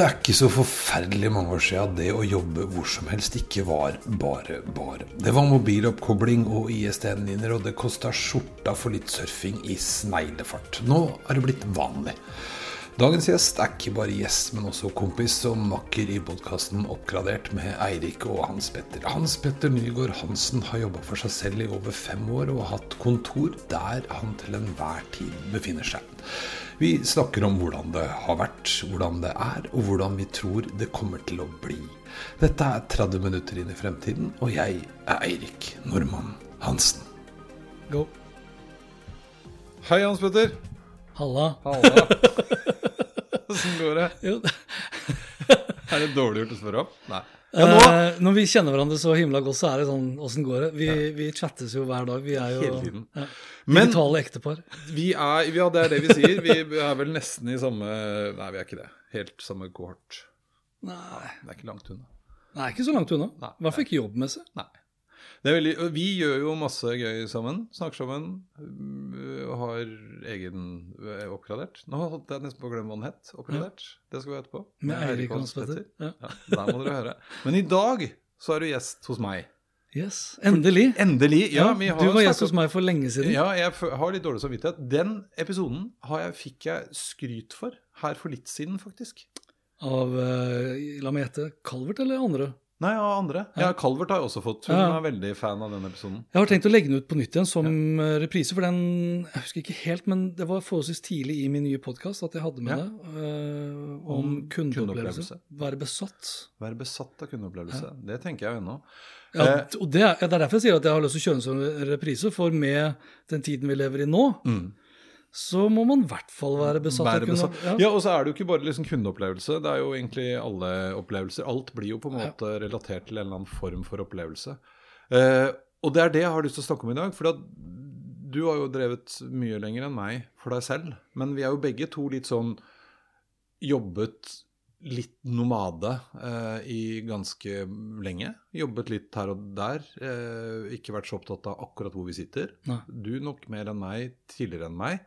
Det er ikke så forferdelig mange år siden det å jobbe hvor som helst ikke var bare bare. Det var mobiloppkobling og ISDN-linjer, og det kosta skjorta for litt surfing i sneglefart. Nå er det blitt vanlig. Dagens gjest er ikke bare gjest, men også kompis og makker i podkasten Oppgradert med Eirik og Hans Petter. Hans Petter Nygaard Hansen har jobba for seg selv i over fem år og har hatt kontor der han til enhver tid befinner seg. Vi snakker om hvordan det har vært, hvordan det er, og hvordan vi tror det kommer til å bli. Dette er 30 minutter inn i fremtiden, og jeg er Eirik Normann Hansen. Go. Hei, Hans Petter. Halla. Halla. Åssen går det? Jo, Er det dårlig gjort å spørre om? Nei. Ja, nå? eh, når vi kjenner hverandre så himla godt, så er det sånn åssen går det? Vi, vi chattes jo hver dag. Vi er jo Hele tiden. ja, digitale ektepar. Vi er, ja, det er det vi sier. Vi er vel nesten i samme Nei, vi er ikke det. Helt samme kohort. Nei, Det er ikke langt unna. nei ikke så langt unna. I hvert fall ikke jobbmessig. Nei. Veldig, vi gjør jo masse gøy sammen. Snakker sammen. øh, har egen øh, oppgradert. Nå holdt jeg nesten på å glemme hva den het. Oppgradert. Det skal vi etterpå. Med Eirik Hans Petter. Ja. Ja, der må dere høre. Men i dag så er du gjest hos meg. Yes, Endelig. Endelig. Ja, Ja, vi har du var gjest hos meg for lenge siden. Ja, jeg har litt dårlig samvittighet. Den episoden har jeg, fikk jeg skryt for her for litt siden, faktisk. Av eh, la meg gjette Calvert eller andre? Nei, av andre. Ja, Calvert har jeg også fått. Hun Ja. er veldig fan av den episoden. Jeg har tenkt å legge den ut på nytt igjen som ja. reprise, for den Jeg husker ikke helt, men det var forholdsvis tidlig i min nye podkast at jeg hadde med Ja. det. eh, om Om kundeopplevelse. Være besatt. Være besatt av kundeopplevelse. Det tenker jeg ennå. Ja, Eh. og det er, det er derfor jeg sier at jeg har lyst til å kjøre den som reprise, for med den tiden vi lever i nå, Mm. Så må man i hvert fall være besatt av kunne... Ja. Ja, og så er det jo ikke bare liksom kundeopplevelse. Det er jo egentlig alle opplevelser. Alt blir jo på en måte relatert til en eller annen form for opplevelse. Eh, og det er det jeg har lyst til å snakke om i dag. For du har jo drevet mye lenger enn meg for deg selv. Men vi er jo begge to litt sånn jobbet litt nomade eh, i ganske lenge. Jobbet litt her og der. Eh, ikke vært så opptatt av akkurat hvor vi sitter. Nei. Du nok mer enn meg tidligere enn meg,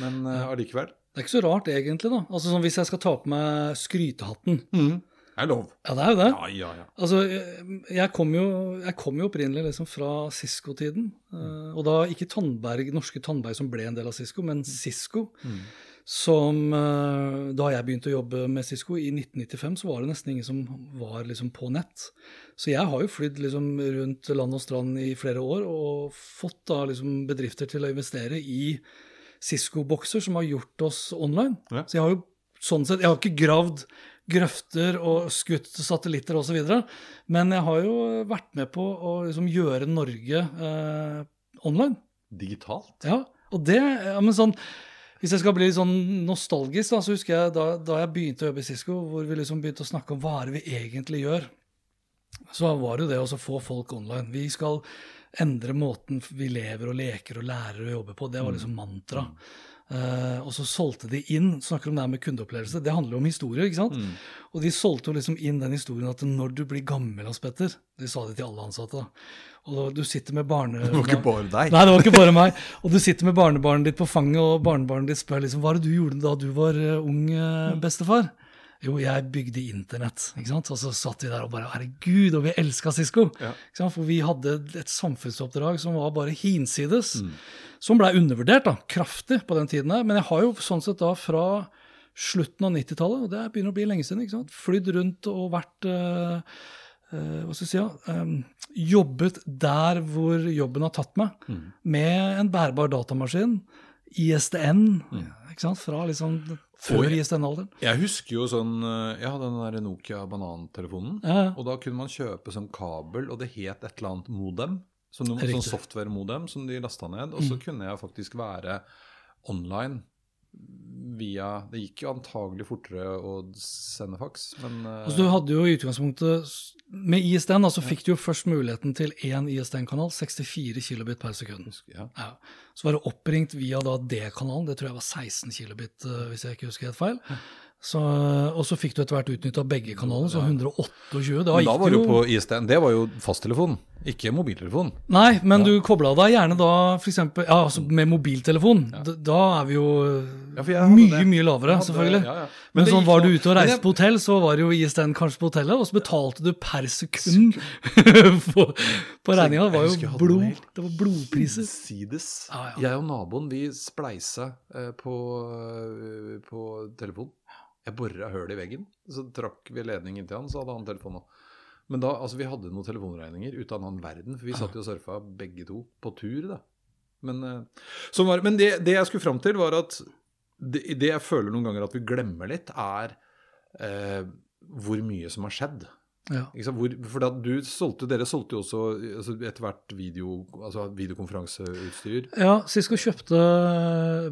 men allikevel. allikevel. Det er ikke så rart, egentlig. da. Altså sånn, Hvis jeg skal ta på meg skrytehatten Det er lov. Ja, det er jo det. Ja, ja, ja. Altså, jeg- jeg kom jo, jeg kom jo opprinnelig liksom fra Cisco-tiden. eh, og da ikke Tandberg, norske Tandberg som ble en del av Cisco, men Cisco. Som eh, Da jeg begynte å jobbe med Cisco i 1995, så var det nesten ingen som var liksom på nett. Så jeg har jo flydd liksom rundt land og strand i flere år og fått da liksom bedrifter til å investere i Cisco-bokser som har gjort oss online. Ja. Så jeg har jo sånn sett Jeg har ikke gravd grøfter og skutt satellitter osv. Men jeg har jo vært med på å liksom gjøre Norge eh, online. Digitalt? Ja, og det ja, men sånn, Hvis jeg skal bli litt sånn nostalgisk, da, så husker jeg da, da jeg begynte å jobbe i Cisco, hvor vi liksom begynte å snakke om hva er det vi egentlig gjør, så var det jo det å få folk online. Vi skal endre måten vi lever og leker og lærer å jobbe på. Det var liksom mantra. Uh, og så solgte de inn snakker om det her med kundeopplevelse, det handler jo om historie. ikke sant? Og de solgte jo liksom inn den historien at når du blir gammel, Hans Petter De sa det til alle ansatte. da, Og du sitter med barne... Det var ikke bare deg. Nei, det var ikke bare meg. Og du sitter med barnebarnet ditt på fanget, og barnebarnet ditt spør liksom, hva er det du gjorde da du var eh, ung eh, bestefar? Jo, jeg bygde internett. ikke sant? Og så satt vi der og bare herregud, og vi elska Cisco. Ja. Ikke sant? For vi hadde et samfunnsoppdrag som var bare hinsides. Som blei undervurdert da, kraftig på den tiden her. Men jeg har jo sånn sett da fra slutten av 90-tallet, og det begynner å bli lenge siden, ikke sant? flydd rundt og vært uh, uh, hva skal jeg si, ja, um, jobbet der hvor jobben har tatt meg, med en bærbar datamaskin ISDN, ikke sant? fra liksom før jeg, ISDN-alderen. Jeg husker jo sånn eh, Jeg hadde den der Nokia banantelefonen. Ja. Og da kunne man kjøpe sånn kabel, og det het et eller annet modem. Sånn, sånn software-modem som de lasta ned. Og så kunne jeg faktisk være online via Det gikk jo antagelig fortere å sende faks, men eh, Altså, du hadde jo i utgangspunktet Med ISDN så fikk du jo først muligheten til én ISDN-kanal, 64 kilobit per sekund. ja. Ja. Så var det oppringt via da D-kanalen, det tror jeg var 16 kilobit, eh, hvis jeg ikke husker helt feil. Så, og så fikk du etter hvert utnytta begge kanalene, så 128. Da Men da var det jo på ISDN. Det var jo fasttelefonen, ikke mobiltelefon. Nei, men du kobla deg gjerne da f.eks. Ja, altså med mobiltelefon. Da, da er vi jo Ja, mye, mye lavere, selvfølgelig. ja, ja. Men, Men sånn var du ute og reiste jeg- på hotell, så var det jo ISDN kanskje på hotellet, og så betalte du per sekund på, på regninga. Det var jo blod. Det var blodpriser. Sides. Ja, ja. Jeg og naboen vi spleisa eh, på, eh, på telefon. Jeg bora hull i veggen, så trakk vi ledningen til han, så hadde han telefon òg. Men da, altså vi hadde noen telefonregninger ute av en annen verden, for vi satt jo og surfa begge to på tur, da. Men, eh, var, men det, det jeg skulle fram til, var at det, det jeg føler noen ganger at vi glemmer litt, er eh, hvor mye som har skjedd. Ja. Hvor, for du solgte, Dere solgte jo også altså etter hvert video, altså videokonferanseutstyr. ja, Cisco kjøpte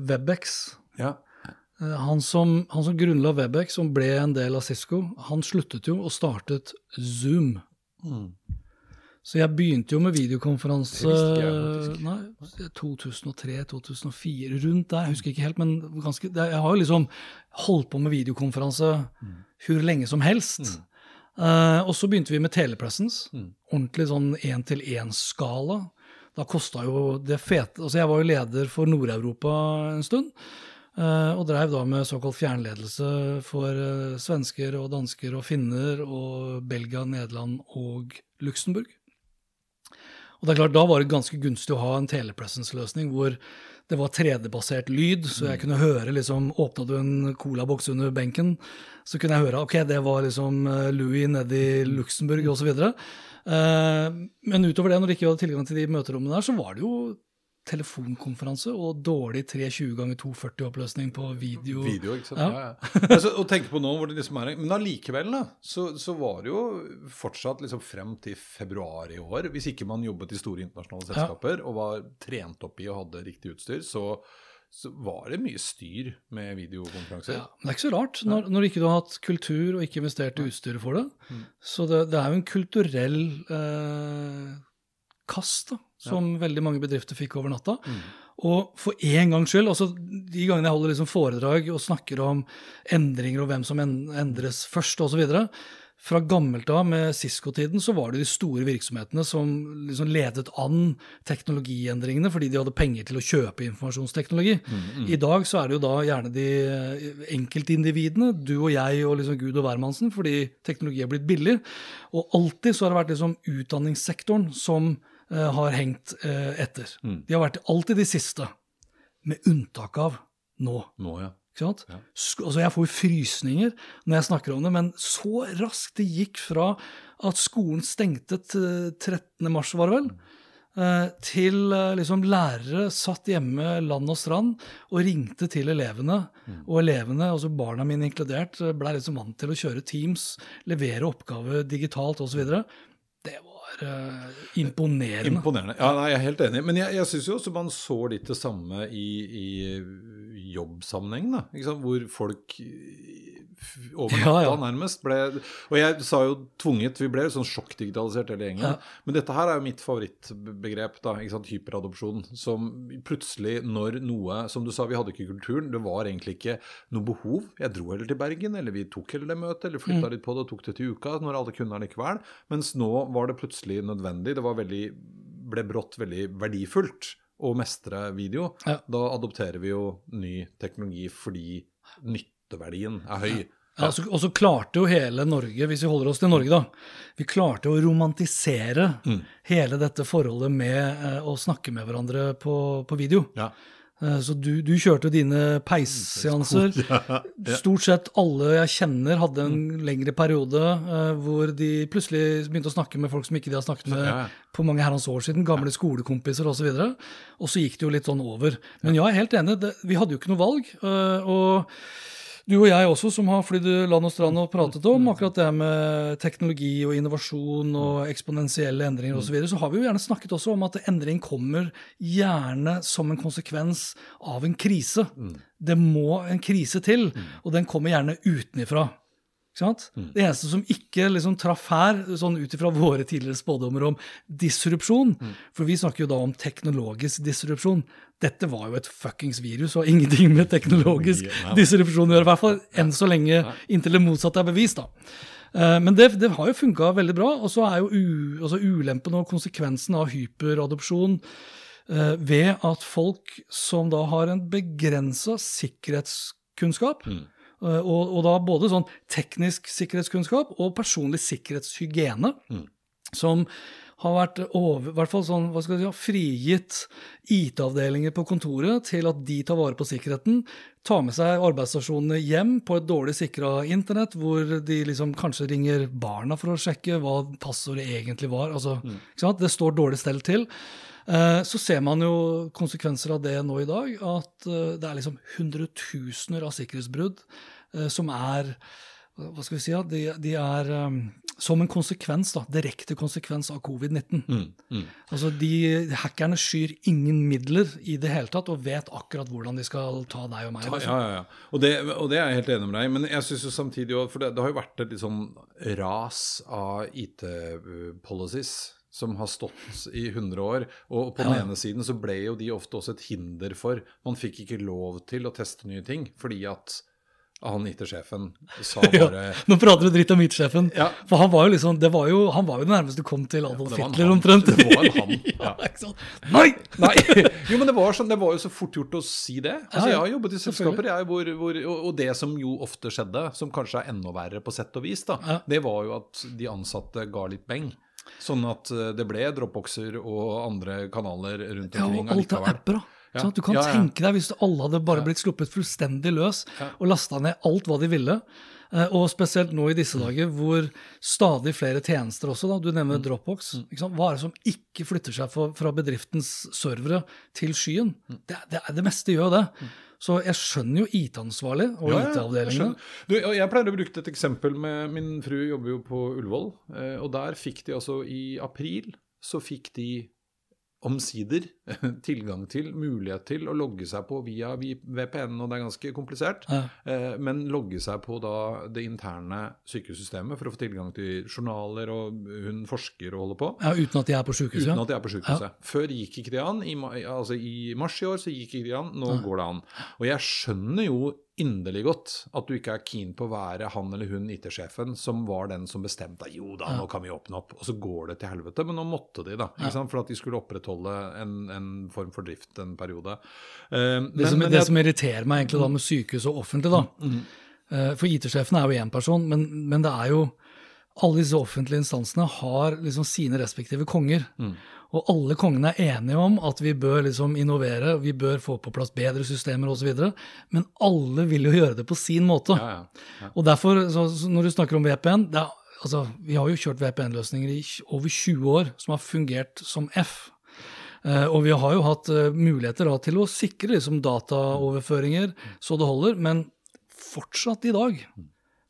Webex. Ja. Eh, Han som, han som grunnla Webex, som ble en del av Cisco, han sluttet jo og startet Zoom. Mm. Så jeg begynte jo med videokonferanse nei, 2003-2004, rundt der, jeg husker ikke helt, men ganske, jeg har jo liksom holdt på med videokonferanse Mm. hvor lenge som helst. Eh, og så begynte vi med telepresence, Mm. ordentlig sånn én-til-én-skala. Da kosta jo det fete Altså, jeg var jo leder for Nord-Europa en stund. Eh, og dreiv da med såkalt fjernledelse for eh, svensker og dansker og finner og Belgia, Nederland og Luxembourg. Og det er klart, Da var det ganske gunstig å ha en telepresence-løsning hvor det var 3D-basert lyd, så jeg kunne høre liksom, Åpna du en colaboks under benken, så kunne jeg høre ok, det var liksom eh, Louis nede i Luxembourg osv. Men utover det, når ikke vi hadde tilgang til de møterommene der, så var det jo telefonkonferanse og dårlig 320 ganger 240-oppløsning på video. Video, ikke sant. Ja. Ja. Ja, altså, å tenke på nå hvor det liksom er Men allikevel, da, så, så var det jo fortsatt liksom frem til februar i år, hvis ikke man jobbet i store internasjonale Ja. selskaper og var trent opp i og hadde riktig utstyr, så, så var det mye styr med videokonferanser. Ja, men det er ikke så rart, når, når ikke du har hatt kultur og ikke investert i utstyret for det. Mm. Så det, det er jo en kulturell eh, kast da, som veldig mange bedrifter fikk over natta. Mm. Og for en gangs skyld, altså de gangene jeg holder liksom foredrag og snakker om endringer og hvem som endres først osv. Fra gammelt av med Cisco-tiden så var det de store virksomhetene som liksom ledet an teknologiendringene fordi de hadde penger til å kjøpe informasjonsteknologi. I dag så er det jo da gjerne de eh, enkeltindividene, du og jeg og liksom Gud og hvermannsen, fordi teknologi er blitt billig. Og alltid så har det vært liksom utdanningssektoren som har hengt eh, etter. De har vært alltid de siste, med unntak av nå. Nå, ja. Ja. Altså jeg får frysninger når jeg snakker om det, men så raskt det gikk fra at skolen stengte til 13. mars, var det vel, mm. til eh, liksom lærere satt hjemme land og strand og ringte til elevene. Og elevene, altså barna mine inkludert, blei liksom vant til å kjøre Teams, levere oppgave digitalt osv. Det var eh, imponerende. Imponerende. Ja, nei, Jeg er helt enig. Men jeg, jeg syns jo også man så litt det samme i, i jobbsammenheng. da, ikke sant? Hvor folk over natta ja. nærmest ble Og jeg sa jo tvunget, vi ble sånn sjokkdigitalisert hele gjengen. Ja. Men dette her er jo mitt favorittbegrep, da, ikke sant? hyperadopsjon. Som plutselig, når noe Som du sa, vi hadde ikke kulturen. Det var egentlig ikke noe behov. Jeg dro heller til Bergen, eller vi tok heller det møtet, eller flytta Mm. litt på det og tok det til uka, når alle kunne allikevel. Mens nå var det plutselig nødvendig. Det var veldig, ble brått veldig verdifullt å mestre video. Ja. Da adopterer vi jo ny teknologi fordi nytteverdien er høy. Ja, så, og så klarte jo hele Norge, hvis vi holder oss til Norge, da Vi klarte å romantisere hele dette forholdet med eh, å snakke med hverandre på, på video. Ja. Eh, Så du, du kjørte dine peisseanser. Stort sett alle jeg kjenner, hadde en lengre periode eh, hvor de plutselig begynte å snakke med folk som ikke de har snakket med på mange herrens år siden. Gamle skolekompiser osv. Og, så og så gikk det jo litt sånn over. Men ja, jeg er helt enig. Det, vi hadde jo ikke noe valg. eh, og du og jeg også, som har flydd land og strand og pratet om akkurat det med teknologi og innovasjon og eksponentielle endringer osv., så, videre, så har vi jo gjerne snakket også om at endring kommer gjerne som en konsekvens av en krise. Det må en krise til, og den kommer gjerne utenifra. Sant? Det eneste som ikke liksom traff her, sånn ut ifra våre tidligere spådommer om disrupsjon For vi snakker jo da om teknologisk disrupsjon. Dette var jo et fuckings virus og ingenting med teknologisk disrupsjon å gjøre. I hvert fall enn så lenge inntil det motsatte er bevist. da. Eh, Men det, det har jo funka veldig bra. Og så er jo u, altså ulempen og konsekvensen av hyperadopsjon eh, ved at folk som da har en begrensa sikkerhetskunnskap, Mm. Eh, og, og da både sånn teknisk sikkerhetskunnskap og personlig sikkerhetshygiene, Mm. som har vært over, i hvert fall sånn, hva skal jeg si, frigitt IT-avdelinger på kontoret til at de tar vare på sikkerheten, tar med seg arbeidsstasjonene hjem på et dårlig sikra internett, hvor de liksom kanskje ringer barna for å sjekke hva passordet egentlig var. Altså, sant? Det står dårlig stelt til. Eh, Så ser man jo konsekvenser av det nå i dag, at eh, det er liksom hundretusener av sikkerhetsbrudd eh, som er hva skal vi si, ja, de, de er um, som en konsekvens, da, direkte konsekvens av covid-19. Mm, mm. Altså, de Hackerne skyr ingen midler i det hele tatt, og vet akkurat hvordan de skal ta deg og meg. Ja, liksom. ja, ja. Og det, og det er jeg helt enig med deg. Men jeg synes jo samtidig For det, det har jo vært et litt sånn ras av IT-policies som har stått i 100 år. Og på den Ja. ene siden så ble jo de ofte også et hinder for Man fikk ikke lov til å teste nye ting fordi at han IT-sjefen sa Ja, bare nå prater du dritt om IT-sjefen. Ja. For han var jo liksom, det var jo, han var jo det nærmeste du kom til Adolf ja, Hitler, omtrent. Det var han, ja. ja. Nei! Nei! Jo, men det var, sånn, det var jo så fort gjort å si det. Altså, Ja, ja. Jeg har jobbet i selskaper, jeg, hvor, hvor, og, det som jo ofte skjedde, som kanskje er enda verre på sett og vis, da, Ja. det var jo at de ansatte ga litt beng. Sånn at eh, det ble dropboxer og andre kanaler rundt Ja, omkring og alt er apper, da. Ja. Sånn du kan Ja, ja. tenke deg hvis alle hadde bare blitt sluppet fullstendig løs og lasta ned alt hva de ville. eh, Og spesielt nå i disse Mm. dager hvor stadig flere tjenester også, da, du nevner Mm. Dropbox. Sant? Hva er det som ikke flytter seg fra, bedriftens servere til skyen? Mm. Det, det, det meste gjør det. Så jeg skjønner jo IT-ansvarlig og Ja, IT-avdelingene. Jeg, jeg pleier å bruke et eksempel med Min fru jobber jo på Ullevål, eh, og der fikk de altså i april så fikk de omsider tilgang til, mulighet til å logge seg på via VPN, og det er ganske komplisert, Ja. eh, men logge seg på da det interne sykehussystemet for å få tilgang til journaler, og hun forsker og holder på. Ja, uten at de er på sykehuset? Uten at de er på sykehuset. Før gikk ikke det an. I, altså I mars i år så gikk ikke det an. Nå går det an. Og jeg skjønner jo inderlig godt at du ikke er keen på å være han eller hun IT-sjefen som var den som bestemte jo da, nå kan vi åpne opp. Og så går det til helvete. Men nå måtte de, da. For at de skulle opprettholde en, en form for drift en periode. Eh, Det, men- som, men det jeg- som irriterer meg egentlig da med sykehus og offentlig, da Eh, For IT-sjefen er jo én person, men, men det er jo alle disse offentlige instansene har liksom sine respektive konger. Og alle kongene er enige om at vi bør liksom innovere, vi bør få på plass bedre systemer osv. Men alle vil jo gjøre det på sin måte. ja, ja. Og derfor, så, så når du snakker om VPN er, altså, Vi har jo kjørt VPN-løsninger i over 20 år som har fungert som F. Uh, og vi har jo hatt uh, muligheter da, til å sikre liksom, dataoverføringer så det holder, men fortsatt i dag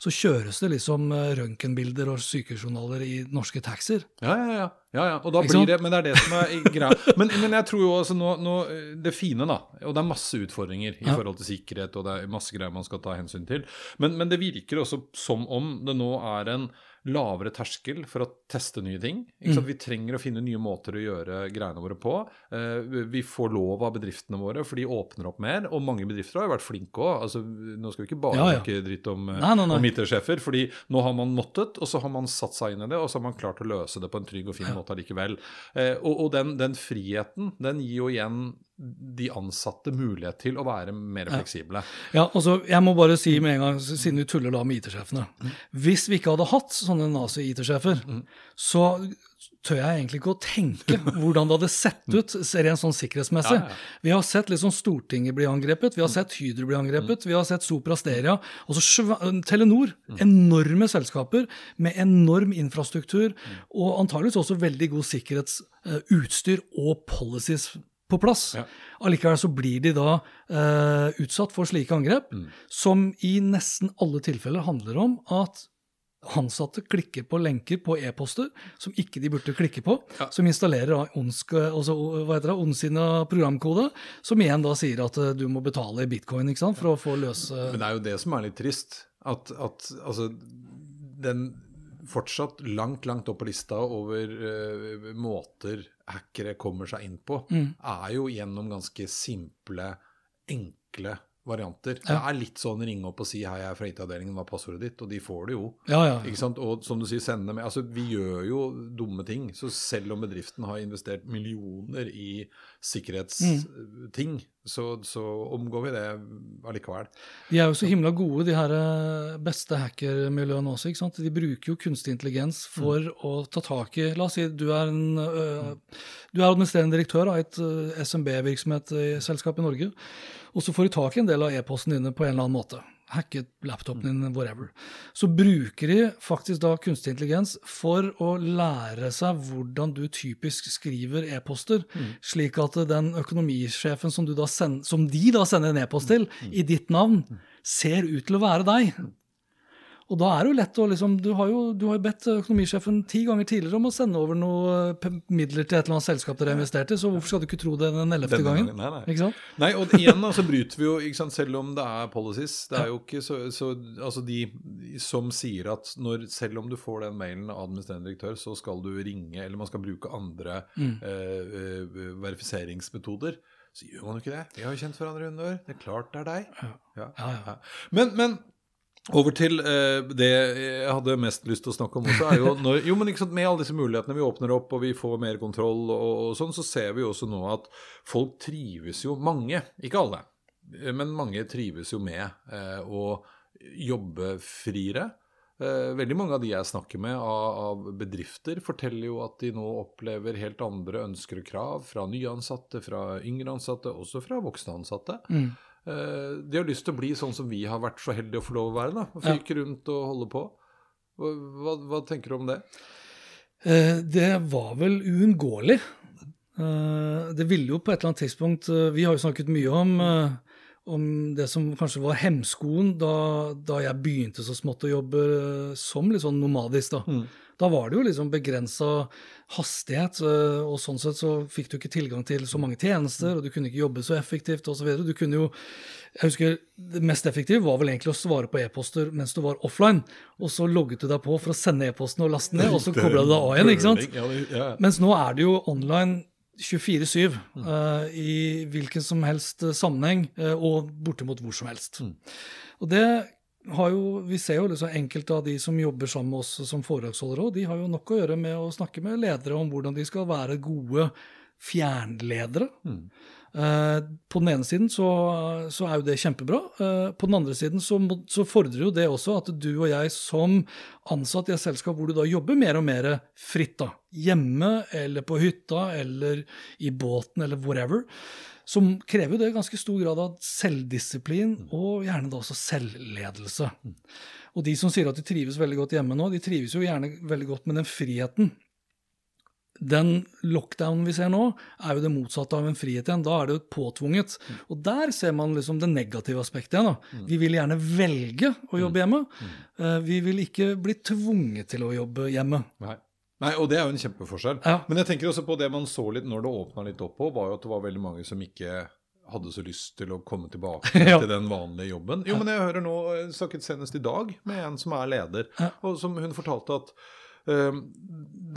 så kjøres det liksom eh, røntgenbilder og sykehusjournaler i norske taxier. Ja, ja, ja. ja, ja. Og da blir det, men det er det som er greia. Men, men jeg tror jo altså nå, nå, Det fine, da, og det er masse utfordringer i Ja. forhold til sikkerhet, og det er masse greier man skal ta hensyn til, men, men det virker også som om det nå er en lavere terskel for å teste nye ting. Mm. Vi trenger å finne nye måter å gjøre greiene våre på. Eh, vi får lov av bedriftene våre, for de åpner opp mer. Og mange bedrifter har jo vært flinke òg. Altså, nå skal vi ikke bare Ja, ja. snakke dritt om, Nei, nei, nei. om IT-sjefer, fordi nå har man måttet, og så har man satt seg inn i det, og så har man klart å løse det på en trygg og fin måte allikevel. Eh, og og den, den friheten, den gir jo igjen de ansatte mulighet til å være mer fleksible. Ja, altså, Jeg må bare si med en gang, siden vi tuller da med IT-sjefene Hvis vi ikke hadde hatt sånne nazi-IT-sjefer, så tør jeg egentlig ikke å tenke hvordan det hadde sett ut rent sånn sikkerhetsmessig. Ja, ja. Vi har sett liksom Stortinget bli angrepet, vi har sett Hydro bli angrepet, vi har sett Sopra Steria. Også Telenor, enorme selskaper med enorm infrastruktur og antageligvis også veldig god sikkerhetsutstyr og policies på plass. Ja. Allikevel så blir de da eh, utsatt for slike angrep, som i nesten alle tilfeller handler om at ansatte klikker på lenker på e-poster som ikke de burde klikke på, Ja. som installerer da ondsk, altså, det, ondsinna programkode, som igjen da sier at eh, du må betale i bitcoin sant, for å få løse Men det er jo det som er litt trist. At, at altså Den fortsatt langt, langt opp på lista over uh, måter hackere kommer seg inn på, er jo gjennom ganske simple, enkle varianter. Det er litt sånn ringe opp og si 'hei, jeg er fra IT-avdelingen, hva er passordet ditt?' Og de får det jo. Ja, ja. Ikke sant? Og som du sier, sende med Altså, vi gjør jo dumme ting. Så selv om bedriften har investert millioner i sikkerhetsting, så, så omgår vi det allikevel. De er jo så himla gode, de her eh, beste hackermiljøene også. ikke sant? De bruker jo kunstig intelligens for å ta tak i La oss si du er, en, øh, du er administrerende direktør av et øh, SMB-virksomhet i selskap i Norge, og så får du tak i en del av e-posten dine på en eller annen måte. Hacket laptopen din, whatever. Så bruker de faktisk da kunstig intelligens for å lære seg hvordan du typisk skriver e-poster, slik at den økonomisjefen som, du da send, som de da sender en e-post til, i ditt navn, ser ut til å være deg. Og da er det jo lett å liksom Du har jo, du har bedt økonomisjefen ti ganger tidligere om å sende over noe midler til et eller annet selskap dere har investert i, så hvorfor skal du ikke tro det den ellevte gangen? nei, nei. Ikke sant? Nei, og igjen da, så bryter vi jo, ikke sant, selv om det er policies. Det er jo ikke så, så Altså de som sier at når, selv om du får den mailen av administrerende direktør, så skal du ringe, eller man skal bruke andre mm. eh, verifiseringsmetoder. Så gjør man jo ikke det. Vi har jo kjent hverandre i 100 år. Det er klart det er deg. Ja. Ja. Men, men over til eh, det jeg hadde mest lyst til å snakke om også, er jo når, jo, men ikke sant, med alle disse mulighetene vi åpner opp og vi får mer kontroll og, og sånn, så ser vi jo også nå at folk trives jo, mange, ikke alle, eh, men mange trives jo med eh, å jobbe friere. Eh, veldig mange av de jeg snakker med av, av bedrifter, forteller jo at de nå opplever helt andre ønsker og krav fra nyansatte, fra yngre ansatte, også fra voksne ansatte. Mm. Eh, de har lyst til å bli sånn som vi har vært så heldige å få lov å være. da, og Ja. Rundt og holde på. Hva, hva, tenker du om det? Eh, Det var vel uunngåelig. Eh, Det ville jo på et eller annet tidspunkt Vi har jo snakket mye om, om det som kanskje var hemskoen da, da jeg begynte så smått å jobbe som litt sånn nomadisk. Da Da var det jo liksom begrensa hastighet, eh, og sånn sett så fikk du ikke tilgang til så mange tjenester, og du kunne ikke jobbe så effektivt osv. Du kunne jo jeg husker Det mest effektive var vel egentlig å svare på e-poster mens du var offline. Og så logget du deg på for å sende e-posten og laste ned, og så kobla du deg av igjen. ikke sant? Mens nå er det jo online 24-7 uh, i hvilken som helst eh, sammenheng, uh, og bortimot hvor som helst. Og det jo, Vi ser jo liksom enkelte av de som jobber sammen med oss som foredragsholdere, òg, de har jo nok å gjøre med å snakke med ledere om hvordan de skal være gode fjernledere. Eh, på den ene siden så, så er jo det kjempebra. Eh, på den andre siden så, må, så fordrer jo det også at du og jeg som ansatt i et selskap hvor du da jobber mer og mer fritt, da, hjemme eller på hytta eller i båten eller whatever, som krever jo det ganske stor grad av selvdisiplin og gjerne da også selvledelse. Og de som sier at de trives veldig godt hjemme nå, de trives jo gjerne veldig godt med den friheten den lockdownen vi ser nå, er jo det motsatte av en frihet igjen. Da er det jo påtvunget. Og der ser man liksom det negative aspektet igjen. da. Vi vil gjerne velge å jobbe hjemme. Eh, Vi vil ikke bli tvunget til å jobbe hjemme. Nei. Nei, og det er jo en kjempeforskjell. Ja. Men jeg tenker også på det man så litt når det åpna litt opp på, var jo at det var veldig mange som ikke hadde så lyst til å komme tilbake Ja. til den vanlige jobben. Jo, men jeg hører nå, jeg snakket senest i dag med en som er leder, Ja. og som hun fortalte at eh,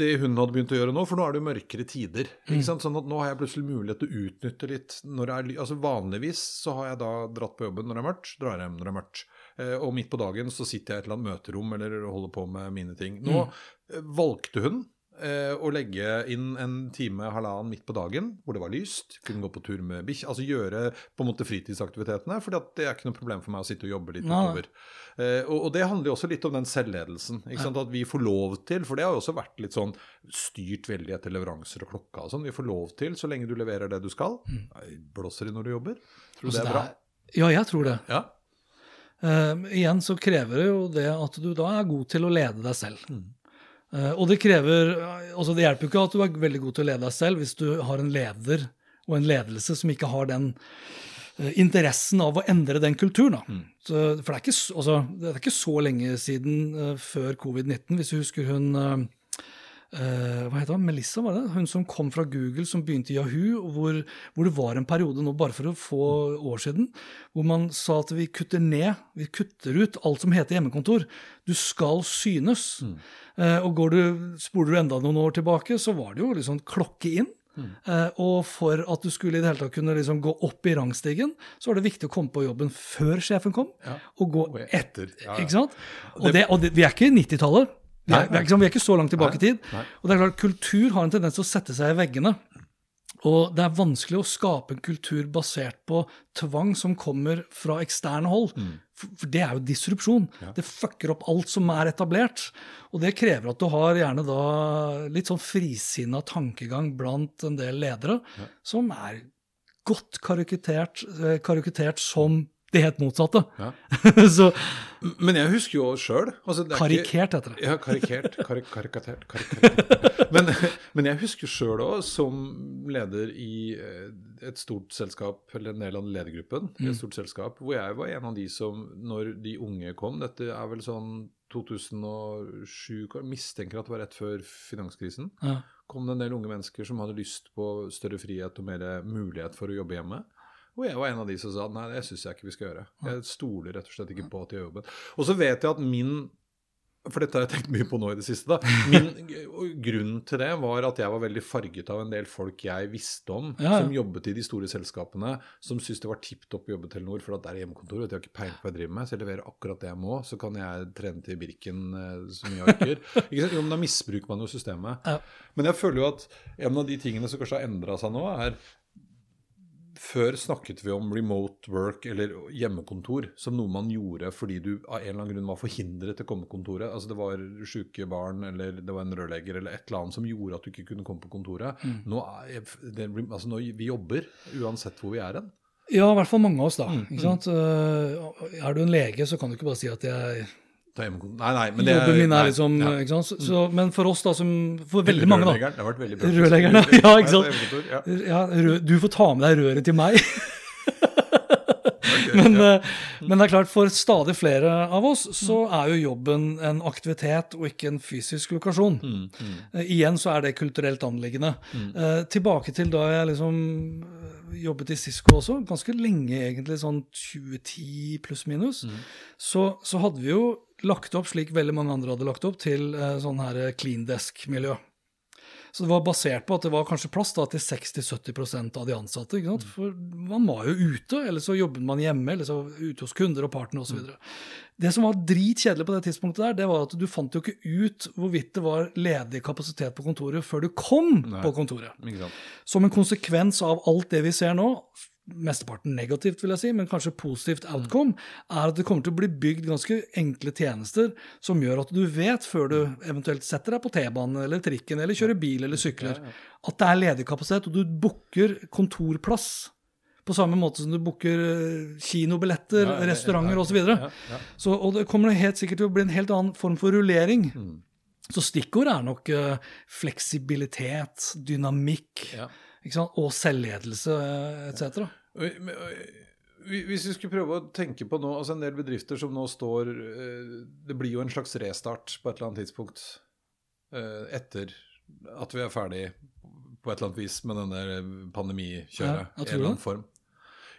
det hun hadde begynt å gjøre nå, for nå er det jo mørkere tider. Mm. ikke sant? Sånn at Nå har jeg plutselig mulighet til å utnytte litt når det er ly- altså Vanligvis så har jeg da dratt på jobben når det er mørkt, drar hjem når det er mørkt. Eh, og midt på dagen så sitter jeg i et eller annet møterom eller holder på med mine ting. Nå Mm. eh, valgte hun eh, å legge inn en time, halvannen midt på dagen hvor det var lyst. Kunne gå på tur med bikkje. Altså gjøre på en måte fritidsaktivitetene. For det er ikke noe problem for meg å sitte og jobbe litt utover. Eh, og, og det handler jo også litt om den selvledelsen. At vi får lov til, for det har jo også vært litt sånn styrt veldig etter leveranser og klokka og sånn. Vi får lov til, så lenge du leverer det du skal. Nei, Blåser det når du jobber? Tror du Altså, det er bra? Ja, jeg tror det. Ja. Eh, igjen så krever det jo det at du da er god til å lede deg selv. Mm. Uh, og det krever altså Det hjelper jo ikke at du er veldig god til å lede deg selv hvis du har en leder og en ledelse som ikke har den uh, interessen av å endre den kulturen. Mm. Så, for det er, ikke, altså, det er ikke så lenge siden eh, før covid-19, hvis du husker hun eh, hva heter hun? Melissa, var det? Hun som kom fra Google, som begynte i Yahoo. Hvor, hvor det var en periode nå, bare for å få år siden, hvor man sa at vi kutter ned, vi kutter ut alt som heter hjemmekontor. Du skal synes. Eh, og går du, spoler du enda noen år tilbake, så var det jo liksom klokke inn. Eh, og for at du skulle i det hele tatt kunne liksom gå opp i rangstigen, så var det viktig å komme på jobben før sjefen kom, Ja. og gå etter. etter, ja, ja. Ikke sant? Og, det, og det, vi er ikke i 90-tallet. Vi, er- ikke vi er ikke så langt tilbake i tid. Og det er klart, Kultur har en tendens til å sette seg i veggene. Og det er vanskelig å skape en kultur basert på tvang som kommer fra eksterne hold. For, for det er jo disrupsjon. Det fucker opp alt som er etablert. Og det krever at du har gjerne da litt sånn frisinna tankegang blant en del ledere som er godt karikert, eh, karikert som det helt motsatte. Ja. Så Men jeg husker jo sjøl altså, er karikert heter det. Ja, karikert. Karik karikatert. karikatert. Men, men jeg husker sjøl òg, som leder i eh, et stort selskap, eller en del av ledergruppen i et stort selskap, hvor jeg var en av de som, når de unge kom Dette er vel sånn 2007, mistenker at det var rett før finanskrisen. Ja. kom det en del unge mennesker som hadde lyst på større frihet og mer mulighet for å jobbe hjemme. Og jeg var en av de som sa nei, det syns jeg ikke vi skal gjøre. Jeg stoler rett og slett ikke på at de gjør jobben. Og så vet jeg at min For dette har jeg tenkt mye på nå i det siste. da, Min grunn til det var at jeg var veldig farget av en del folk jeg visste om, Ja, ja. som jobbet i de store selskapene, som syntes det var tipp topp å jobbe i Telenor, for at det er hjemmekontor, og de har ikke peiling på hva jeg driver med, så jeg leverer akkurat det jeg må, så kan jeg trene til Birken eh, så mye jeg orker. Ikke sant? Jo, men da misbruker man jo systemet. Ja. Men jeg føler jo at en av de tingene som kanskje har endra seg nå, er Før snakket vi om remote work eller hjemmekontor som noe man gjorde fordi du av en eller annen grunn var forhindret til å komme på kontoret. Altså Det var syke barn eller det var en rørlegger eller et eller annet som gjorde at du ikke kunne komme på kontoret. Nå er det, altså nå, Vi jobber uansett hvor vi er hen. Ja, i hvert fall mange av oss, da. Mm, sant? Eh, er du en lege, så kan du ikke bare si at jeg, Ta hjemmekontor. Nei, nei, men det jobben min nei, er liksom ja. ikke sant? Så, så, Men for oss, da, som For veldig mange, da. Rørleggeren, Det har vært veldig bra. Rørleggerne, ja, ikke sant? Nei, ja. Ja, du får ta med deg røret til meg. men, eh, men det er klart, for stadig flere av oss så er jo jobben en aktivitet og ikke en fysisk lokasjon. Eh, igjen så er det kulturelt anliggende. Eh, tilbake til da jeg liksom eh, jobbet i Cisco også, ganske lenge egentlig, sånn 2010 pluss minus, så, så hadde vi jo lagt opp, slik veldig mange andre hadde lagt opp, til eh, sånn her clean desk-miljø. Så det var basert på at det var kanskje plass da, til 60-70% av de ansatte. ikke sant? For man var jo ute, eller så jobbet man hjemme, eller så ute hos kunder og partnere osv. Det som var dritkjedelig på det tidspunktet, der, det var at du fant jo ikke ut hvorvidt det var ledig kapasitet på kontoret før du kom Nei. på kontoret. Som en konsekvens av alt det vi ser nå, mesteparten negativt, vil jeg si, men kanskje positivt outcome, er at det kommer til å bli bygd ganske enkle tjenester som gjør at du vet, før du eventuelt setter deg på T-banen eller trikken eller kjører bil eller sykler, at det er ledig kapasitet, og du booker kontorplass. På samme måte som du booker eh, kinobilletter, Ja, restauranter osv. ja, ja. Så, og det kommer helt sikkert til å bli en helt annen form for rullering. Så stikkord er nok uh, fleksibilitet, dynamikk Ja. Og selvledelse eh, etc. Hvis vi skulle prøve å tenke på nå, altså en del bedrifter som nå står eh, Det blir jo en slags restart på et eller annet tidspunkt eh, etter at vi er ferdig på et eller annet vis med denne pandemikjøret. Ja, i en eller annen form.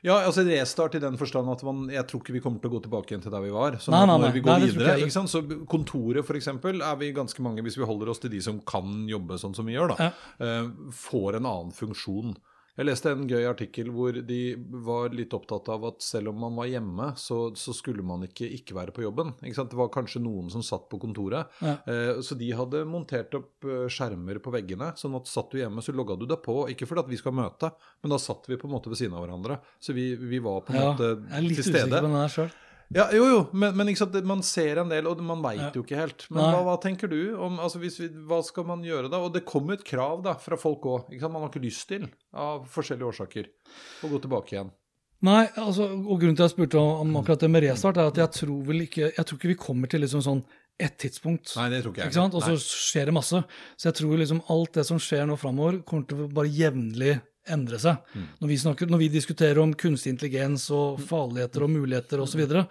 Ja, altså restart i den forstand at man, jeg tror ikke vi kommer til å gå tilbake igjen til der vi var. Så Nei, nei, når vi går Nei, videre, ikke sant? Så Kontoret eksempel, er vi ganske mange, hvis vi holder oss til de som kan jobbe sånn som vi gjør, da, Ja. eh, får en annen funksjon Jeg leste en gøy artikkel hvor de var litt opptatt av at selv om man var hjemme, så, så skulle man ikke ikke være på jobben. Ikke sant? Det var kanskje noen som satt på kontoret. Ja. Eh, så de hadde montert opp eh, skjermer på veggene. sånn at satt du hjemme, så logga du deg på. Ikke fordi at vi skal møte, men da satt vi på en måte ved siden av hverandre. Så vi, vi var på en Ja, måte jeg er litt usikker på den der sjøl. Ja, jo, jo, men, men sant, man ser en del, og man veit Ja. jo ikke helt. Men hva, hva tenker du om altså hvis vi, Hva skal man gjøre da? Og det kommer et krav da fra folk òg. Man har ikke lyst til, av forskjellige årsaker, å gå tilbake igjen. Nei, altså, og grunnen til at jeg spurte om, om akkurat det med restart, er at jeg tror vel ikke Jeg tror ikke vi kommer til liksom sånn ett tidspunkt. Nei, det tror ikke jeg. Ikke sant? Og så skjer det masse. Så jeg tror liksom alt det som skjer nå framover, kommer til å bare jevnlig endre seg. Mm. Når, vi snakker, når vi diskuterer om kunstig intelligens og farligheter og muligheter osv., så, videre,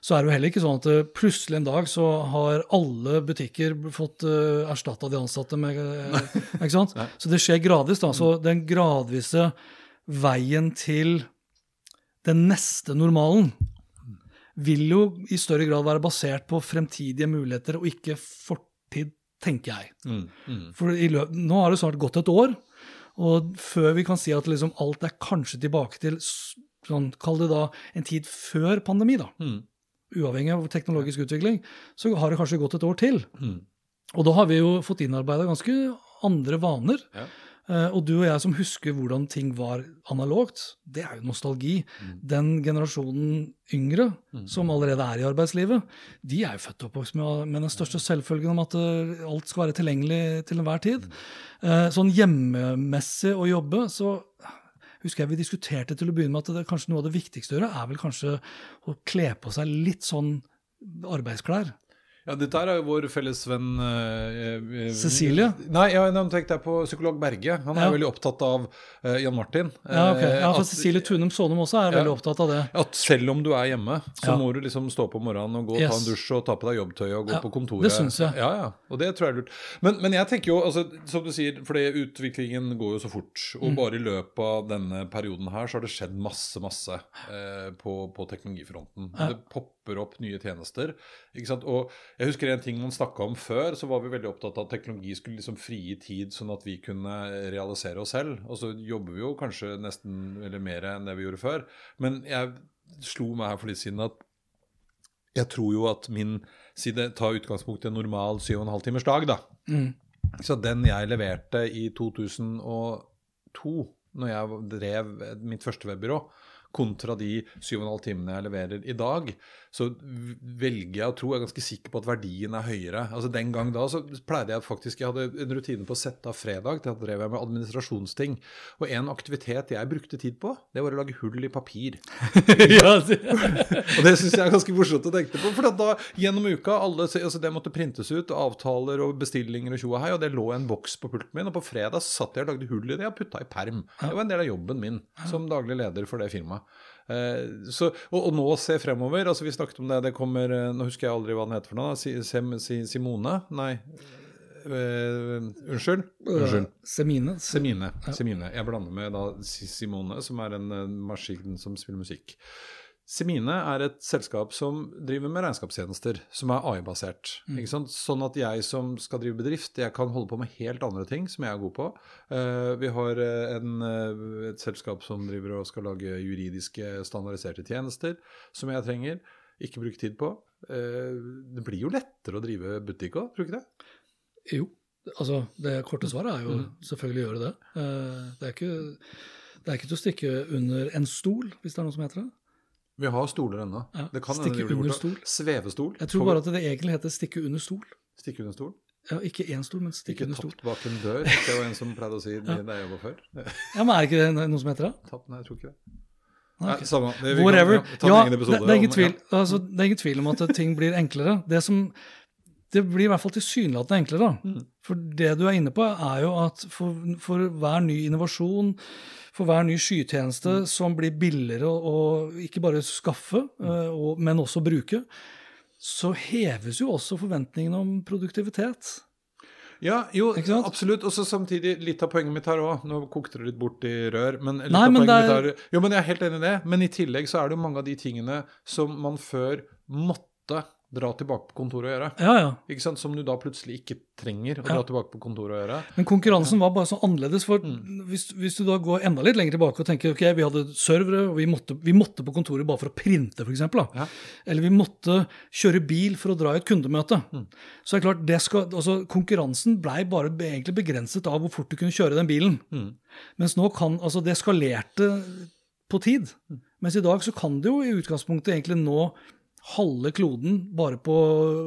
så er det jo heller ikke sånn at eh, plutselig en dag så har alle butikker fått uh, erstatta de ansatte med eh, Ikke sant? Så det skjer gradvis. da, Så den gradvise veien til den neste normalen vil jo i større grad være basert på fremtidige muligheter og ikke fortid, tenker jeg. Mm, mm. For nå har det snart gått et år, og før vi kan si at liksom alt er kanskje tilbake til sånn, Kall det da en tid før pandemi, da. Mm. Uavhengig av teknologisk utvikling, så har det kanskje gått et år til. Mm. Og da har vi jo fått innarbeida ganske andre vaner. Ja. Eh, og du og jeg som husker hvordan ting var analogt, det er jo nostalgi. Mm. Den generasjonen yngre som allerede er i arbeidslivet, de er jo født og oppvokst med, med den største selvfølgen om at eh, alt skal være tilgjengelig til enhver tid. Mm. sånn hjemmemessig å jobbe, så husker jeg vi diskuterte til å begynne med at det, kanskje noe av det viktigste å gjøre er vel kanskje å kle på seg litt sånn arbeidsklær. Ja, dette er jo vår felles venn eh, eh, Cecilie? Nei, ja, nå tenkte jeg på psykolog Berge. Han er Ja. jo veldig opptatt av eh, Jan Martin. Ja, ok. Eh, Ja, for at- Cecilie Tunum Sånum også er veldig opptatt av det. At selv om du er hjemme, så Ja. må du liksom stå på morgenen og gå og ta en dusj og ta på deg jobbtøy og gå Ja, på kontoret. det syns jeg. Ja, ja, og det tror jeg er lurt. Men, men jeg tenker jo, altså, som du sier, fordi utviklingen går jo så fort. Mm. Og bare i løpet av denne perioden her så har det skjedd masse, masse eh, på, på teknologifronten. Ja. Det popper opp nye tjenester. ikke sant? Og jeg husker en ting man snakka om før, så var vi veldig opptatt av at teknologi skulle liksom frigi tid sånn at vi kunne realisere oss selv. Og så jobber vi jo kanskje nesten eller mer enn det vi gjorde før. Men jeg slo meg her for litt siden at jeg tror jo at min side tar utgangspunkt i en normal 7,5 timers dag, da. Mm. Så den jeg leverte i 2002, når jeg drev mitt første webbyrå, kontra de 7,5 timene jeg leverer i dag, så velger jeg å tro, jeg er ganske sikker på at verdien er høyere. Altså Den gang da så pleide jeg faktisk, jeg hadde en rutine på å sette av fredag, da drev jeg med administrasjonsting. Og en aktivitet jeg brukte tid på, det var å lage hull i papir. Og det syns jeg er ganske morsomt å tenke på. For da gjennom uka alle, altså Det måtte printes ut, avtaler og bestillinger og tjo og hei, og det lå en boks på pulten min. Og på fredag satt jeg og lagde hull i det og putta i perm. Det var en del av jobben min som daglig leder for det firmaet. Eh, så, og, og nå se fremover. altså Vi snakket om det, det kommer eh, Nå husker jeg aldri hva den heter for noe. da, Si, Sem, si, Simone? Nei. Uh, unnskyld? Unnskyld. Semine. Semine. Semine. Jeg blander med da Simone, som er en maskin som spiller musikk. Semine er et selskap som driver med regnskapstjenester, som er AI-basert. Mm. Sånn at jeg som skal drive bedrift, jeg kan holde på med helt andre ting som jeg er god på. Uh, vi har eh, en, eh, et selskap som driver og skal lage juridiske standardiserte tjenester, som jeg trenger. Ikke bruke tid på. Uh, det blir jo lettere å drive butikk òg, tror du ikke det? Jo. Altså, det korte svaret er jo selvfølgelig å gjøre det. Uh, Det er, ikke, det er ikke til å stikke under en stol, hvis det er noe som heter det. Vi har stoler ennå. Ja, Det kan stikke under borte. stol. Svevestol. Jeg tror bare at det egentlig heter stikke under stol. Stikke under stol? Ja, ikke én stol, men stikke under stol. Ikke tapt bak en dør. Det var en som pleide å si det da jeg jobba før. Ja, Men er ikke det noe som heter det? Tapt, nei, jeg tror ikke det. Nei, samme. Det, ja, Ja, det, det, er ingen tvil, altså, det er ingen tvil om at ting blir enklere. Det som det blir i hvert fall tilsynelatende enklere. da. Mm. For det du er inne på, er jo at for, for hver ny innovasjon, for hver ny Mm. som blir billigere å å ikke bare skaffe, Mm. eh, og, men også bruke, så heves jo også forventningene om produktivitet. Ja, jo, absolutt. Og så samtidig, litt av poenget mitt her òg Nå kokte det litt bort i rør. Men litt Nei, av men poenget er... mitt her, Jo, men jeg er helt enig i det. Men i tillegg så er det jo mange av de tingene som man før måtte dra tilbake på kontoret og gjøre. Ja, ja. Ikke sant? Som du da plutselig ikke trenger å Ja. dra tilbake på kontoret og gjøre. Men konkurransen var bare så annerledes. for Mm. hvis, hvis du da går enda litt lenger tilbake og tenker ok, vi hadde servere, og vi måtte, vi måtte på kontoret bare for å printe, f.eks. Ja. Eller vi måtte kjøre bil for å dra i et kundemøte. Mm. Så er det klart, det skal, altså Konkurransen blei bare egentlig begrenset av hvor fort du kunne kjøre den bilen. Mm. Mens nå kan altså det skalerte på tid. Mm. Mens i dag så kan du jo i utgangspunktet egentlig nå halve kloden bare på,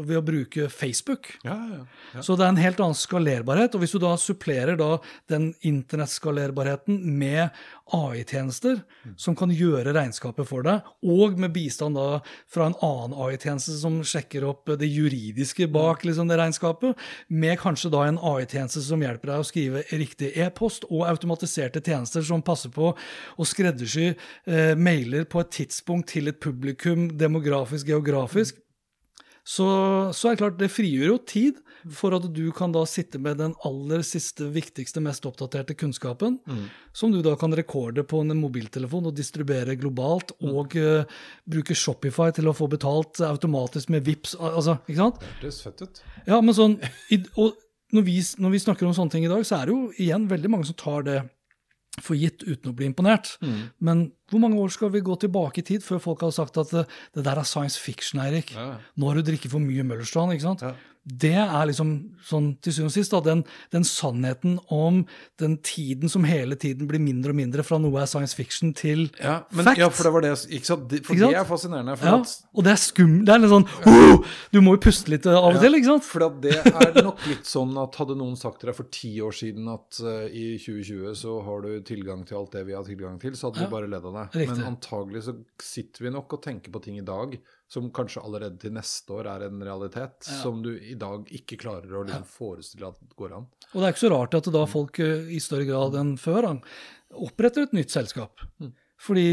ved å bruke Facebook. Ja, ja, ja. Så det er en helt annen skalerbarhet. Og hvis du da supplerer da den internettskalerbarheten med AI-tjenester som kan gjøre regnskapet for deg, og med bistand da fra en annen AI-tjeneste som sjekker opp det juridiske bak liksom, det regnskapet, med kanskje da en AI-tjeneste som hjelper deg å skrive riktig e-post, og automatiserte tjenester som passer på å skreddersy eh, mailer på et tidspunkt til et publikum demografisk, geografisk, så, så er det klart det frigjør jo tid for at du kan da sitte med den aller siste, viktigste, mest oppdaterte kunnskapen, som du da kan rekorde på en mobiltelefon og distribuere globalt, og uh, bruke Shopify til å få betalt automatisk med VIPs, altså, ikke sant? Hørtes fett ut. Ja, men sånn, i, og når vi, når vi snakker om sånne ting i dag, så er det jo igjen veldig mange som tar det for gitt uten å bli imponert. Men hvor mange år skal vi gå tilbake i tid før folk har sagt at det, det der er science fiction, Eirik? Ja. Nå har du drikket for mye Møllerstrand, ikke sant? Ja. Det er liksom sånn til syvende og sist da, den, den sannheten om den tiden som hele tiden blir mindre og mindre fra noe er science fiction til Ja, men, fact. ja, for det var det Ikke sant? Det- For Ikke sant? det er fascinerende. For Ja, at og det er skummelt. Det er litt sånn oh, Du må jo puste litt av og til, ikke sant? For at det er nok litt sånn at hadde noen sagt til deg for ti år siden at uh, i 2020 så har du tilgang til alt det vi har tilgang til, så hadde vi bare ledd av deg. Riktig. Men antagelig så sitter vi nok og tenker på ting i dag som kanskje allerede til neste år er en realitet, som du i dag ikke klarer å liksom forestille at går an. Og det er ikke så rart at da folk eh, i større grad enn før oppretter et nytt selskap. Fordi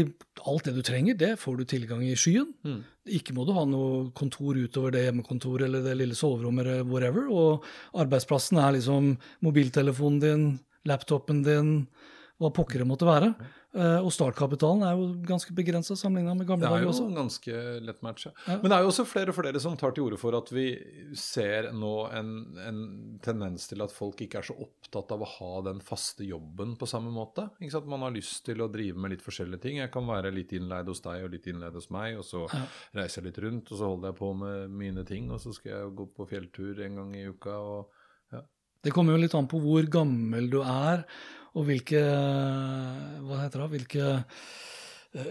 alt det du trenger, det får du tilgang i skyen. Ikke må du ha noe kontor utover det hjemmekontoret eller det lille soverommet eller whatever. Og arbeidsplassen er liksom mobiltelefonen din, laptopen din, hva pokker det måtte være. Eh, Og startkapitalen er jo ganske begrensa sammenligna med gamle dager også. Det er jo en ganske lett match, Ja. Men det er jo også flere og flere som tar til orde for at vi ser nå en, en tendens til at folk ikke er så opptatt av å ha den faste jobben på samme måte. Ikke sant? Man har lyst til å drive med litt forskjellige ting. Jeg kan være litt innleid hos deg og litt innleid hos meg, og så reiser jeg litt rundt, og så holder jeg på med mine ting, og så skal jeg gå på fjelltur en gang i uka. og ja. Det kommer jo litt an på hvor gammel du er, og hvilke Hva heter det? Hvilke,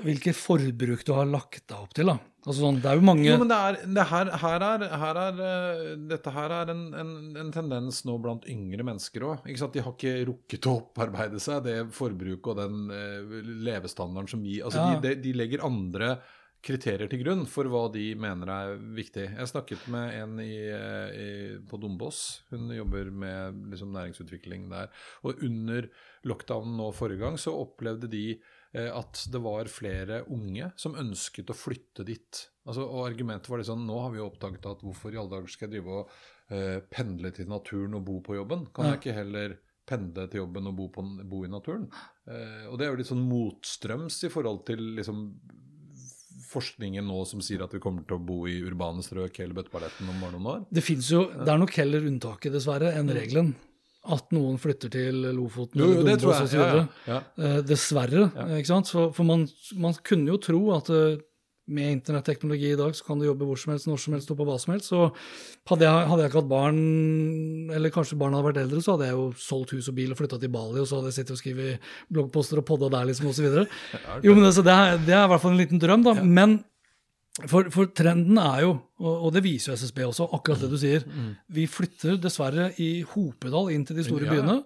hvilke forbruk du har lagt deg opp til. da. Altså sånn, Det er jo mange Jo, men det er, det her, her er, her er eh, Dette her er en, en, en tendens nå blant yngre mennesker òg. De har ikke rukket å opparbeide seg det forbruket og den eh, levestandarden som vi altså Ja. de, de, de legger andre kriterier til grunn for hva de mener er viktig. Jeg snakket med en i, eh, i, på Dombås. Hun jobber med liksom, næringsutvikling der. Og under lockdownen nå forrige gang så opplevde de eh, at det var flere unge som ønsket å flytte dit. Altså, og argumentet var liksom nå har vi jo oppdaget at hvorfor i alle dager skal jeg drive og eh, pendle til naturen og bo på jobben? Kan jeg ikke heller pendle til jobben og bo, på, bo i naturen? Eh, og det er jo litt sånn motstrøms i forhold til liksom forskningen nå som sier at vi kommer til å bo i urbane strøk hele bøtteballetten om bare noen år. Det finnes jo, det er nok heller unntaket, dessverre, enn regelen. At noen flytter til Lofoten Mm. Jo, jo, eller det tror Dombås osv. Ja, ja. Ja. Eh, dessverre. Ikke sant? For, for man, man kunne jo tro at eh, med internetteknologi i dag så kan du jobbe hvor som helst, når som helst og på hva som helst. Så hadde jeg, hadde jeg ikke hatt barn, eller kanskje barna hadde vært eldre, så hadde jeg jo solgt hus og bil og flytta til Bali, og så hadde jeg sittet og skrevet bloggposter og podda der, liksom, osv. Jo, men altså, det, er, det er i hvert fall en liten drøm, da. Men for, for trenden er jo, og, det viser jo SSB også, akkurat det du sier. Vi flytter dessverre i hopedal inn til de store Mm. Byene,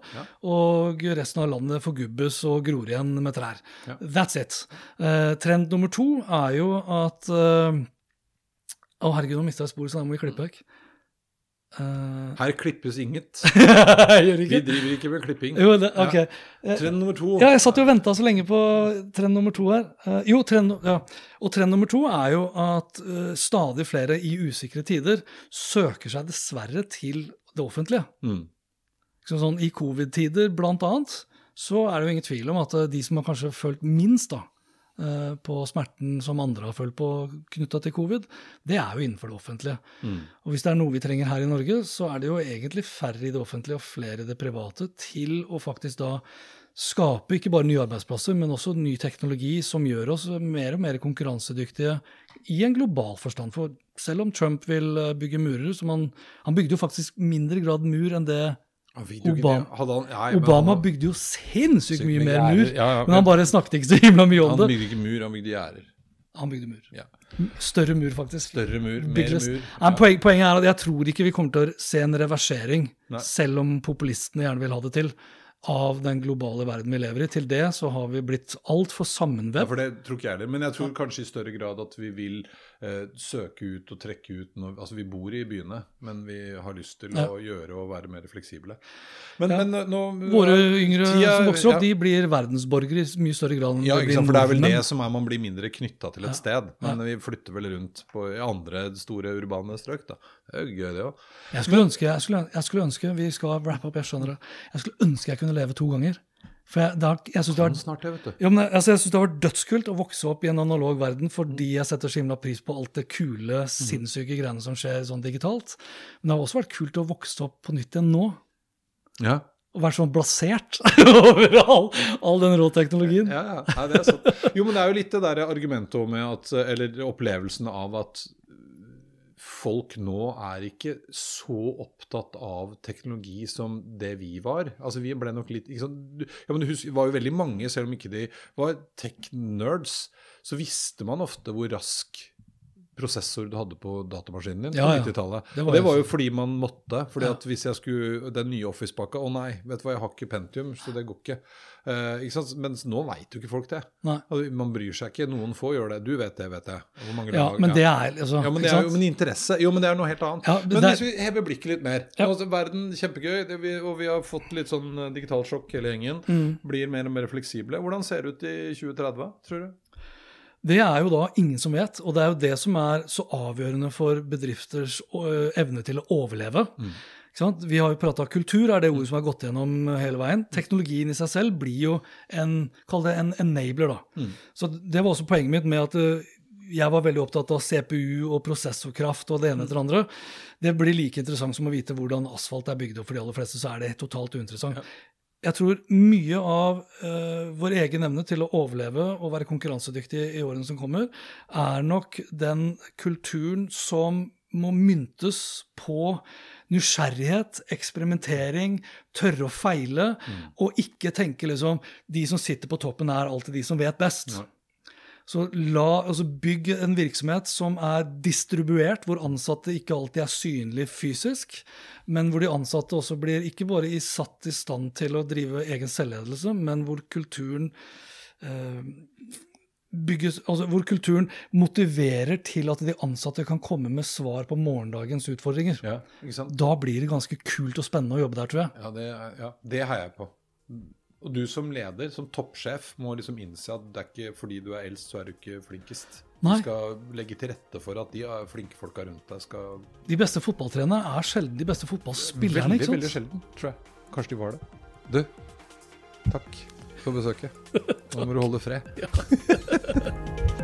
og resten av landet forgubbes og gror igjen med trær. That's it. Uh, trend nummer to er jo at eh, Å, herregud, nå mista jeg sporet, så da må vi klippe vekk. Eh, Her klippes inget. Vi driver ikke med klipping. Jo, det, okay. Ja. Trend nummer to. Ja, jeg satt jo og venta så lenge på trend nummer to her. Uh, jo, trend, ja. Og trend nummer to er jo at uh, stadig flere i usikre tider søker seg dessverre til det offentlige. Mm. Så sånn, I covid-tider blant annet, så er det jo ingen tvil om at de som har kanskje følt minst da, på smerten som andre har følt på knytta til covid, det er jo innenfor det offentlige. Og hvis det er noe vi trenger her i Norge, så er det jo egentlig færre i det offentlige og flere i det private til å faktisk da skape ikke bare nye arbeidsplasser, men også ny teknologi som gjør oss mer og mer konkurransedyktige i en global forstand. For selv om Trump vil eh, bygge murer, som han, han bygde jo faktisk mindre grad mur enn det Obama- han, nei, Obama han, bygde jo sinnssykt mye mer mur, Ja, ja, men han bare snakket ikke så himla mye om det. han bygde ikke mur, han bygde gjerder. Han bygde mur. Ja. Større mur, faktisk. Større mur, mer mur. Nei, poen, poenget er at jeg tror ikke vi kommer til å se en reversering, Nei. selv om populistene gjerne vil ha det til, av den globale verden vi lever i. Til det så har vi blitt altfor Ja, for det tror ikke jeg heller. Men jeg tror kanskje i større grad at vi vil eh, søke ut og trekke ut når, Altså, vi bor i byene, men vi har lyst til Ja. å gjøre og være mer fleksible. Men, Ja. men eh, nå Våre yngre Tida- som vokser opp, de blir verdensborgere i mye større grad enn Ja, de blir nordmenn. for det er vel det som er man blir mindre knytta til et sted. Men vi flytter vel rundt på i andre store urbane strøk, da. Det er jo gøy, det òg. Jeg jeg, jeg skulle ønske Vi skal wrap up, jeg skjønner det. Jeg skulle ønske jeg kunne leve to ganger. For jeg, det har, jeg synes det har. Ja, altså, jeg synes det har vært dødskult å vokse opp i en analog verden fordi jeg setter så himla pris på alt det kule, sinnssyke greiene som skjer sånn digitalt. Men det har også vært kult å vokse opp på nytt igjen nå. Ja. Og være sånn blasert over all, all den rå teknologien. Ja, ja. Nei, det er sant. Jo, men det er jo litt det der argumentet med at Eller opplevelsen av at folk nå er ikke så opptatt av teknologi som det vi var. Altså Vi ble nok litt ikke sant? Ja, men du husker, Det var jo veldig mange, selv om ikke de var tech-nerds, så visste man ofte hvor rask prosessor du hadde på datamaskinen din Ja, på ja. 90-tallet. Det var det var jo fordi man måtte. fordi at hvis jeg skulle Den nye Office-pakka Å nei, vet du hva, jeg har ikke Pentium, så det går ikke. Uh, ikke sant? Mens nå veit jo ikke folk det. Altså, Man bryr seg ikke. Noen få gjør det. Du vet det, vet jeg. Ja, lag- men det er altså ja, men det er jo men interesse. Jo, men det er noe helt annet. Ja, men men det hvis vi hever blikket litt mer altså, Verden, kjempegøy, det vi, og vi har fått litt sånn digitalt sjokk, hele gjengen. Mm. Blir mer og mer fleksible. Hvordan ser det ut i 2030, tror du? Det er jo da ingen som vet, og det er jo det som er så avgjørende for bedrifters øh, evne til å overleve. Sant? Vi har jo prata kultur, er det ordet som har gått gjennom hele veien. Teknologien i seg selv blir jo en, kall det en enabler, da. Så det var også poenget mitt med at øh, jeg var veldig opptatt av CPU og prosessorkraft og det ene etter det andre. Det blir like interessant som å vite hvordan asfalt er bygd opp. For de aller fleste så er det totalt uinteressant. Jeg tror mye av uh, vår egen evne til å overleve og være konkurransedyktig i årene som kommer, er nok den kulturen som må myntes på nysgjerrighet, eksperimentering, tørre å feile, og ikke tenke liksom de som sitter på toppen, er alltid de som vet best. Nei. Så la, altså bygg en virksomhet som er distribuert, hvor ansatte ikke alltid er synlig fysisk, men hvor de ansatte også blir ikke bare i satt i stand til å drive egen selvledelse, men hvor kulturen eh, bygges, altså hvor kulturen motiverer til at de ansatte kan komme med svar på morgendagens utfordringer. Ja? Da blir det ganske kult og spennende å jobbe der, tror jeg. Ja, det, ja, det heier jeg på. Og du som leder, som toppsjef, må liksom innse at det er ikke fordi du er eldst, så er du ikke flinkest. Nei. Du skal legge til rette for at de er flinke folka rundt deg skal De beste fotballtrenerne er sjelden de beste fotballspillerne. Veldig, ikke sant? veldig sjelden, tror jeg. Kanskje de var det. Du, takk for besøket. Nå må du holde fred.